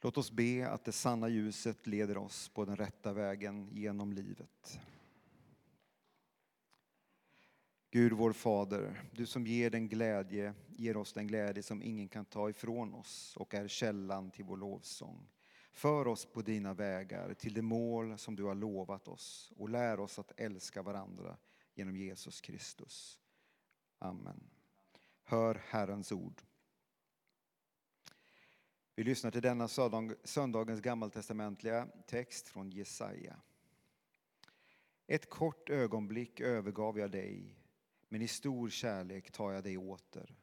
Låt oss be att det sanna ljuset leder oss på den rätta vägen genom livet. Gud vår Fader, du som ger den glädje, ger oss den glädje som ingen kan ta ifrån oss och är källan till vår lovsång. För oss på dina vägar till det mål som du har lovat oss och lär oss att älska varandra genom Jesus Kristus. Amen. Hör Herrens ord. Vi lyssnar till denna söndagens gammaltestamentliga text från Jesaja. Ett kort ögonblick övergav jag dig, men i stor kärlek tar jag dig åter.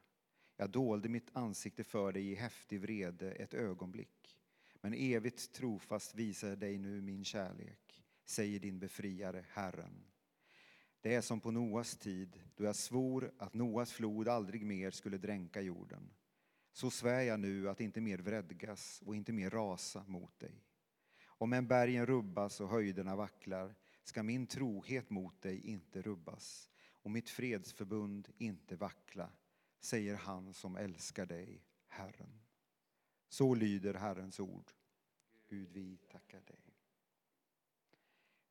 Jag dolde mitt ansikte för dig i häftig vrede ett ögonblick, men evigt trofast visar jag dig nu min kärlek, säger din befriare, Herren. Det är som på Noas tid, då jag svor att Noas flod aldrig mer skulle dränka jorden. Så svär jag nu att inte mer vredgas och inte mer rasa mot dig. Om än bergen rubbas och höjderna vacklar ska min trohet mot dig inte rubbas och mitt fredsförbund inte vackla, säger han som älskar dig, Herren. Så lyder Herrens ord. Gud, vi tackar dig.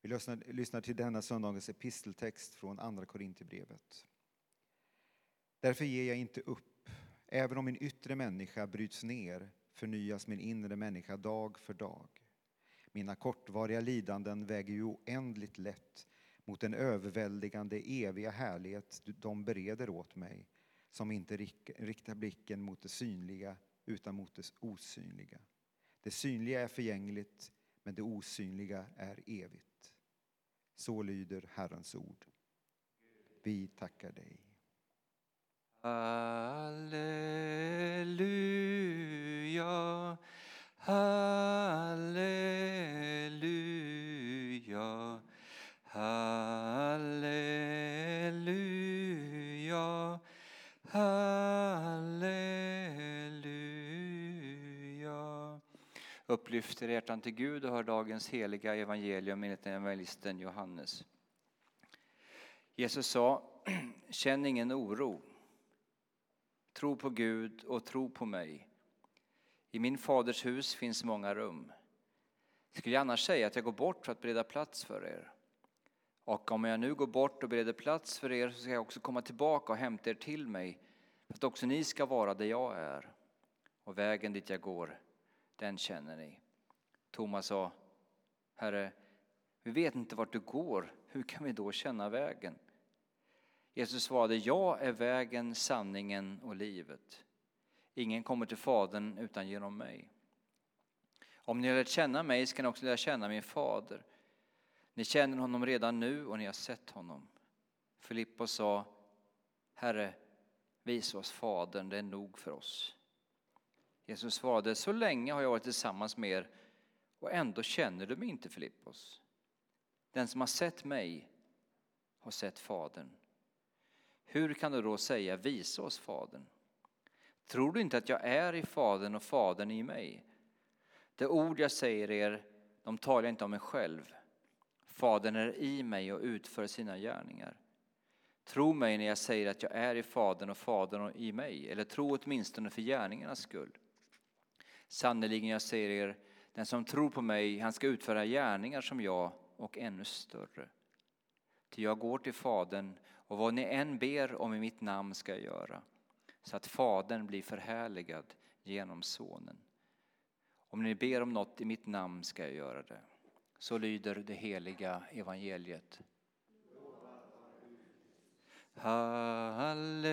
Vi lyssnar, lyssnar till denna söndagens episteltext från Andra Korinthierbrevet. Därför ger jag inte upp. Även om min yttre människa bryts ner förnyas min inre människa dag för dag. Mina kortvariga lidanden väger ju oändligt lätt mot den överväldigande eviga härlighet de bereder åt mig som inte riktar blicken mot det synliga utan mot det osynliga. Det synliga är förgängligt, men det osynliga är evigt. Så lyder Herrens ord. Vi tackar dig. Halleluja, halleluja, halleluja, halleluja. Upplyfter hjärtan till Gud och hör dagens heliga evangelium enligt evangelisten Johannes. Jesus sa, känn ingen oro. Tro på Gud och tro på mig. I min faders hus finns många rum. Skulle jag annars säga att jag går bort för att bereda plats för er? Och om jag nu går bort och bereder plats för er så ska jag också komma tillbaka och hämta er till mig för att också ni ska vara där jag är. Och vägen dit jag går, den känner ni. Thomas sa, Herre, vi vet inte vart du går, hur kan vi då känna vägen? Jesus svarade, jag är vägen, sanningen och livet. Ingen kommer till Fadern utan genom mig. Om ni har lärt känna mig ska ni också lära känna min fader. Ni känner honom redan nu och ni har sett honom. Filippos sa, Herre, visa oss Fadern, det är nog för oss. Jesus svarade, så länge har jag varit tillsammans med er och ändå känner du mig inte, Filippos. Den som har sett mig har sett Fadern. Hur kan du då säga, visa oss Fadern? Tror du inte att jag är i Fadern och Fadern i mig? Det ord jag säger er, de talar jag inte om mig själv. Fadern är i mig och utför sina gärningar. Tro mig när jag säger att jag är i Fadern och Fadern i mig, eller tro åtminstone för gärningarnas skull. Sannerligen, jag säger er, den som tror på mig, han ska utföra gärningar som jag och ännu större. Ty jag går till Fadern och vad ni än ber om i mitt namn ska jag göra, så att Fadern blir förhärligad genom Sonen. Om ni ber om något i mitt namn ska jag göra det. Så lyder det heliga evangeliet. Halleluja,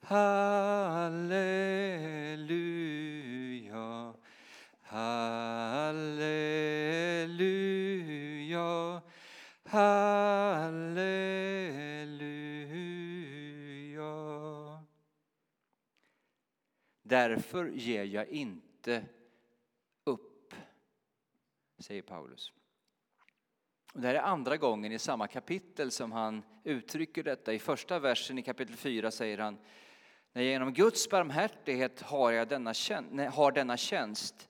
halleluja, Därför ger jag inte upp, säger Paulus. Det här är andra gången i samma kapitel som han uttrycker detta. I första versen i kapitel 4 säger han När genom Guds barmhärtighet har, jag denna, har denna tjänst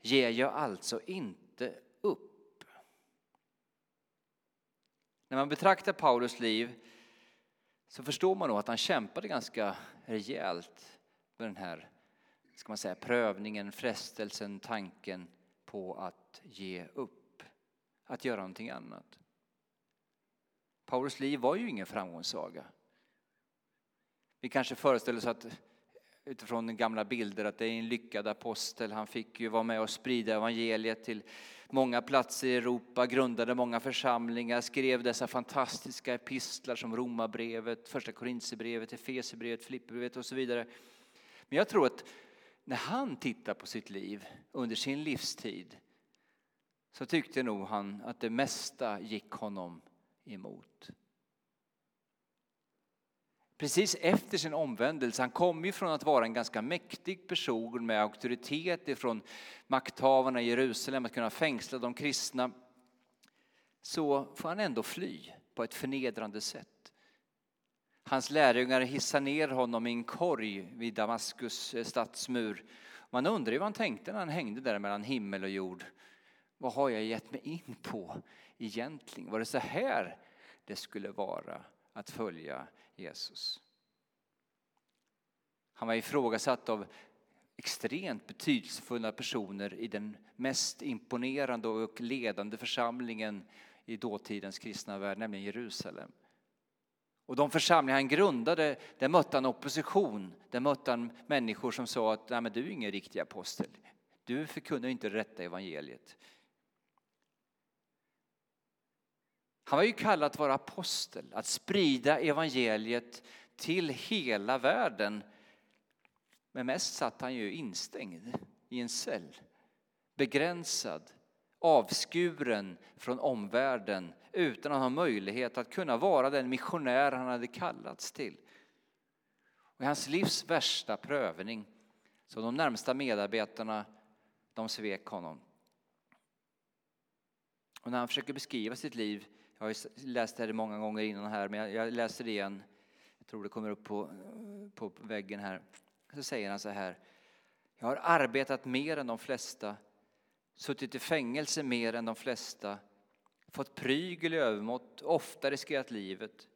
ger jag alltså inte upp. När man betraktar Paulus liv så förstår man nog att han kämpade ganska rejält med den här ska man säga, prövningen, frestelsen, tanken på att ge upp, att göra någonting annat. Paulus liv var ju ingen framgångssaga. Vi kanske föreställer oss att utifrån gamla bilder att det är en lyckad apostel. Han fick ju vara med och sprida evangeliet till många platser i Europa, grundade många församlingar, skrev dessa fantastiska epistlar som Romarbrevet, Första Korintierbrevet, Efesierbrevet, Filipperbrevet och så vidare. Men jag tror att när han tittar på sitt liv under sin livstid så tyckte nog han att det mesta gick honom emot precis efter sin omvändelse. Han kom ju från att vara en ganska mäktig person med auktoritet ifrån makthavarna i Jerusalem att kunna fängsla de kristna. Så får han ändå fly på ett förnedrande sätt. Hans lärjungar hissar ner honom i en korg vid Damaskus eh, stadsmur. Man undrar ju vad han tänkte när han hängde där mellan himmel och jord. Vad har jag gett mig in på egentligen? Var det så här det skulle vara att följa Jesus. Han var ifrågasatt av extremt betydelsefulla personer i den mest imponerande och ledande församlingen i dåtidens kristna värld, nämligen Jerusalem. Och de församlingar han grundade, där mötte han opposition. Där mötte han människor som sa att Nej, men du är ingen riktig apostel. Du förkunnar inte rätta evangeliet. Han var ju kallad att vara apostel, att sprida evangeliet till hela världen. Men mest satt han ju instängd i en cell, begränsad, avskuren från omvärlden utan att ha möjlighet att kunna vara den missionär han hade kallats till. Och I hans livs värsta prövning, så de närmsta medarbetarna, de svek honom. Och när han försöker beskriva sitt liv jag har läst det många gånger innan här, men jag läser det igen. Jag tror det kommer upp på, på väggen här. Så säger han så här. Jag har arbetat mer än de flesta, suttit i fängelse mer än de flesta, fått prygel i övermått, ofta riskerat livet.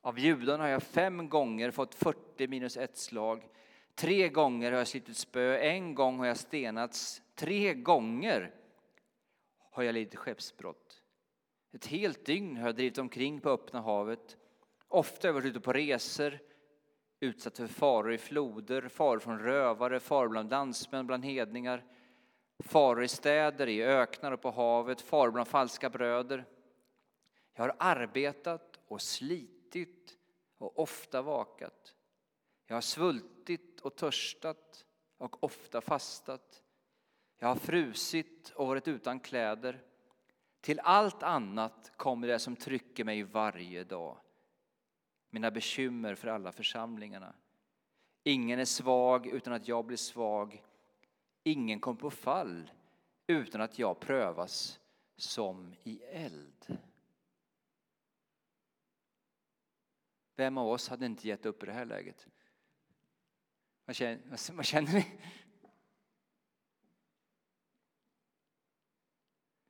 Av judarna har jag fem gånger fått 40 minus ett slag. Tre gånger har jag slitit spö, en gång har jag stenats, tre gånger har jag lidit skeppsbrott. Ett helt dygn har jag drivit omkring på öppna havet. Ofta har jag varit ute på resor, utsatt för faror i floder, faror från rövare, faror bland landsmän, bland hedningar, faror i städer, i öknar och på havet, faror bland falska bröder. Jag har arbetat och slitit och ofta vakat. Jag har svultit och törstat och ofta fastat. Jag har frusit och varit utan kläder. Till allt annat kommer det som trycker mig varje dag. Mina bekymmer för alla församlingarna. Ingen är svag utan att jag blir svag. Ingen kom på fall utan att jag prövas som i eld. Vem av oss hade inte gett upp i det här läget? Vad känner, vad känner ni?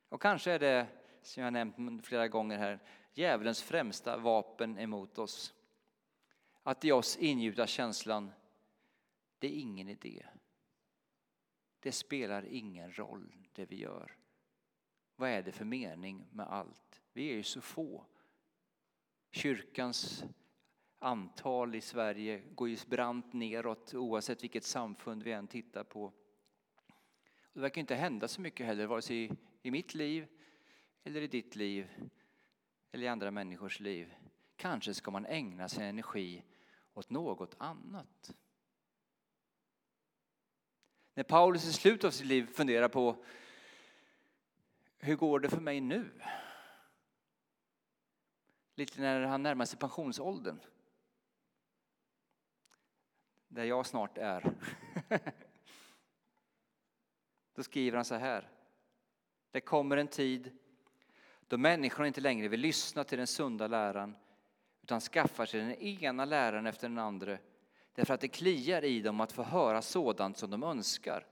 Och kanske är det, som jag nämnt flera gånger här, djävulens främsta vapen emot oss. Att i oss ingjuta känslan, det är ingen idé. Det spelar ingen roll det vi gör. Vad är det för mening med allt? Vi är ju så få. Kyrkans antal i Sverige går ju brant neråt oavsett vilket samfund vi än tittar på. Det verkar inte hända så mycket heller, vare sig i mitt liv eller i ditt liv eller i andra människors liv. Kanske ska man ägna sin energi åt något annat. När Paulus i slutet av sitt liv funderar på hur går det för mig nu? Lite när han närmar sig pensionsåldern. Där jag snart är. Då skriver han så här. Det kommer en tid då människorna inte längre vill lyssna till den sunda läran utan skaffar sig den ena läraren efter den andra därför att det kliar i dem att få höra sådant som de önskar.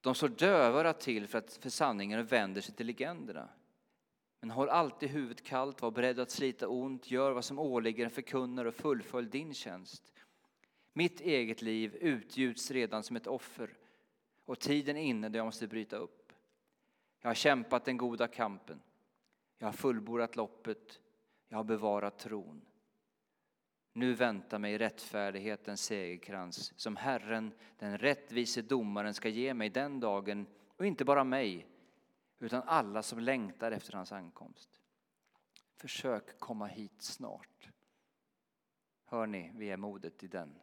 De slår dövörat till för, att, för sanningen och vänder sig till legenderna. Men håll alltid huvudet kallt, var beredd att slita ont, gör vad som åligger en förkunnare och fullfölj din tjänst. Mitt eget liv utgjuts redan som ett offer och tiden är inne då jag måste bryta upp. Jag har kämpat den goda kampen. Jag har fullbordat loppet. Jag har bevarat tron. Nu väntar mig rättfärdighetens segerkrans som Herren, den rättvise domaren, ska ge mig den dagen och inte bara mig utan alla som längtar efter hans ankomst. Försök komma hit snart. Hör ni, vi är modet i den.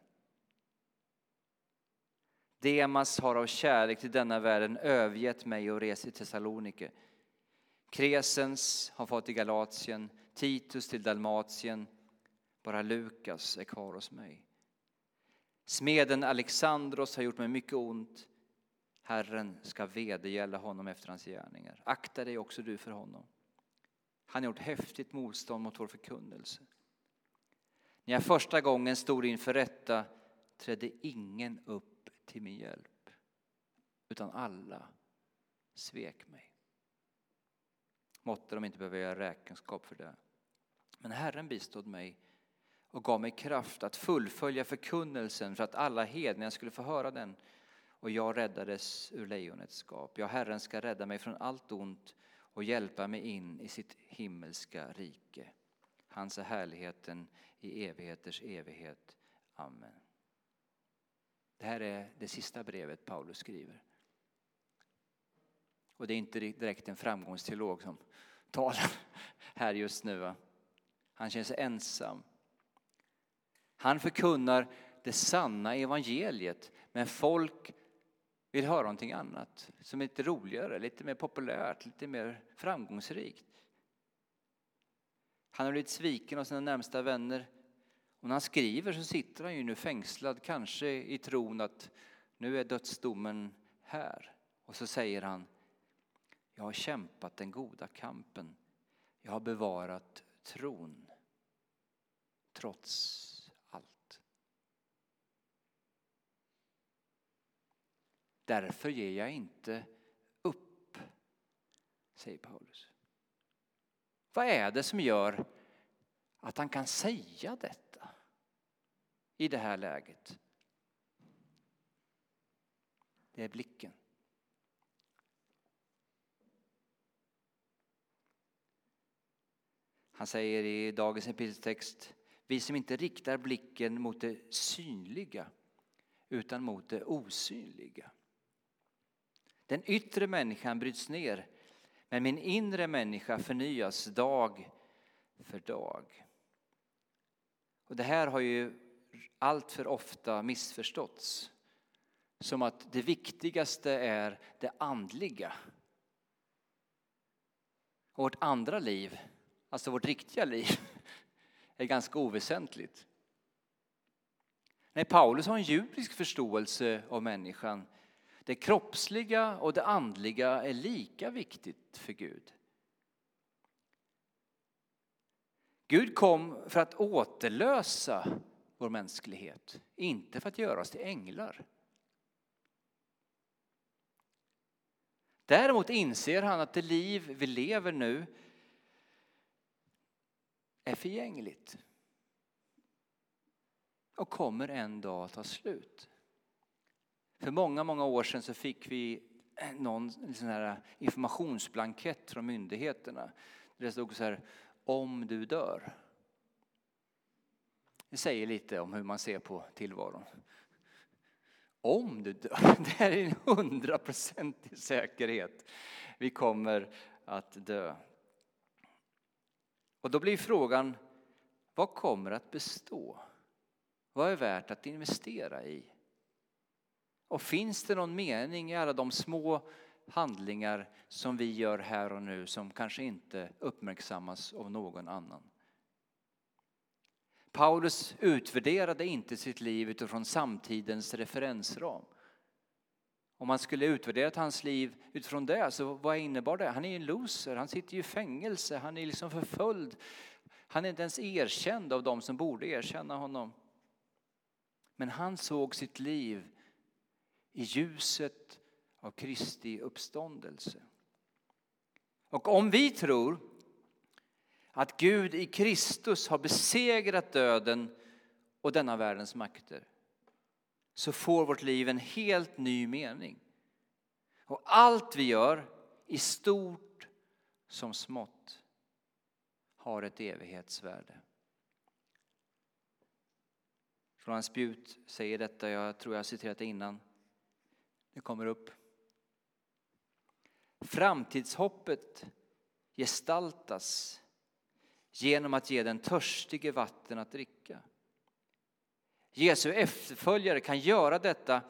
Demas har av kärlek till denna världen övergett mig och rest till Thessalonike. Kresens har fått till Galatien, Titus till Dalmatien. Bara Lukas är kvar hos mig. Smeden Alexandros har gjort mig mycket ont. Herren ska vedergälla honom efter hans gärningar. Akta dig också du för honom. Han har gjort häftigt motstånd mot vår förkunnelse. När jag första gången stod inför rätta trädde ingen upp till min hjälp, utan alla svek mig. Måtte de inte behöva göra räkenskap för det. Men Herren bistod mig och gav mig kraft att fullfölja förkunnelsen för att alla hedningar skulle få höra den. Och jag räddades ur lejonets skap. Ja, Herren ska rädda mig från allt ont och hjälpa mig in i sitt himmelska rike. Hans är härligheten i evigheters evighet. Amen. Det här är det sista brevet Paulus skriver. Och det är inte direkt en framgångsteolog som talar här just nu. Han känner sig ensam. Han förkunnar det sanna evangeliet, men folk vill höra någonting annat som är lite roligare, lite mer populärt, lite mer framgångsrikt. Han har blivit sviken av sina närmsta vänner. Och när han skriver så sitter han ju nu fängslad, kanske i tron att nu är dödsdomen här. Och så säger han, jag har kämpat den goda kampen. Jag har bevarat tron. Trots allt. Därför ger jag inte upp, säger Paulus. Vad är det som gör att han kan säga detta i det här läget? Det är blicken. Han säger i dagens epiteltext, vi som inte riktar blicken mot det synliga utan mot det osynliga. Den yttre människan bryts ner men min inre människa förnyas dag för dag. Och det här har ju allt för ofta missförståtts. Som att det viktigaste är det andliga. Och vårt andra liv, alltså vårt riktiga liv, är ganska oväsentligt. Nej, Paulus har en judisk förståelse av människan det kroppsliga och det andliga är lika viktigt för Gud. Gud kom för att återlösa vår mänsklighet, inte för att göra oss till änglar. Däremot inser han att det liv vi lever nu är förgängligt och kommer en dag ta slut. För många, många år sedan så fick vi eh, någon sån här eh, informationsblankett från myndigheterna. Det stod så här, om du dör. Det säger lite om hur man ser på tillvaron. Om du dör, det är en hundraprocentig säkerhet. Vi kommer att dö. Och då blir frågan, vad kommer att bestå? Vad är värt att investera i? Och finns det någon mening i alla de små handlingar som vi gör här och nu som kanske inte uppmärksammas av någon annan? Paulus utvärderade inte sitt liv utifrån samtidens referensram. Om man skulle utvärderat hans liv utifrån det, så vad innebar det? Han är en loser, han sitter i fängelse, han är liksom förföljd. Han är inte ens erkänd av de som borde erkänna honom. Men han såg sitt liv i ljuset av Kristi uppståndelse. Och om vi tror att Gud i Kristus har besegrat döden och denna världens makter, så får vårt liv en helt ny mening. Och allt vi gör, i stort som smått, har ett evighetsvärde. Roland Spjut säger detta, jag tror jag har citerat det innan. Det kommer upp. Framtidshoppet gestaltas genom att ge den törstige vatten att dricka. Jesu efterföljare kan göra detta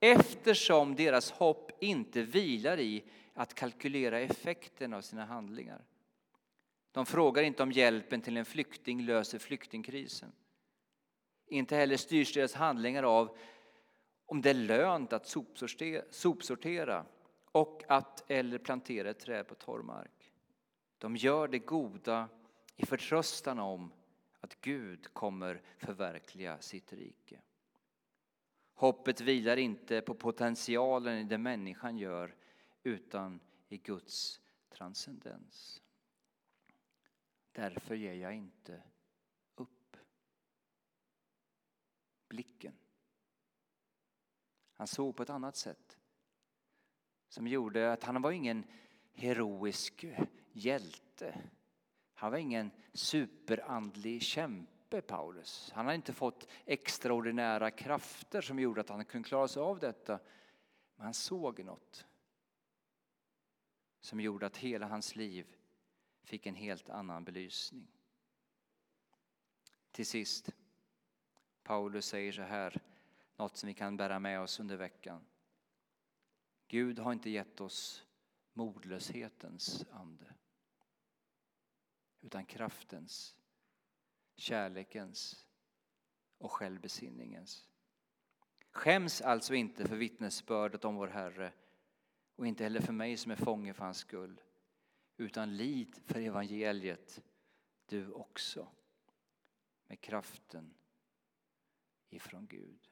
eftersom deras hopp inte vilar i att kalkylera effekten av sina handlingar. De frågar inte om hjälpen till en flykting löser flyktingkrisen. Inte heller styrs deras handlingar av om det är lönt att sopsortera och att eller plantera ett träd på torr mark. De gör det goda i förtröstan om att Gud kommer förverkliga sitt rike. Hoppet vilar inte på potentialen i det människan gör utan i Guds transcendens. Därför ger jag inte upp. Blicken. Han såg på ett annat sätt som gjorde att han var ingen heroisk hjälte. Han var ingen superandlig kämpe, Paulus. Han hade inte fått extraordinära krafter som gjorde att han kunde klara sig av detta. Men han såg något som gjorde att hela hans liv fick en helt annan belysning. Till sist, Paulus säger så här, något som vi kan bära med oss under veckan. Gud har inte gett oss modlöshetens ande utan kraftens, kärlekens och självbesinningens. Skäms alltså inte för vittnesbördet om vår Herre och inte heller för mig som är fånge för hans skull utan lid för evangeliet du också med kraften ifrån Gud.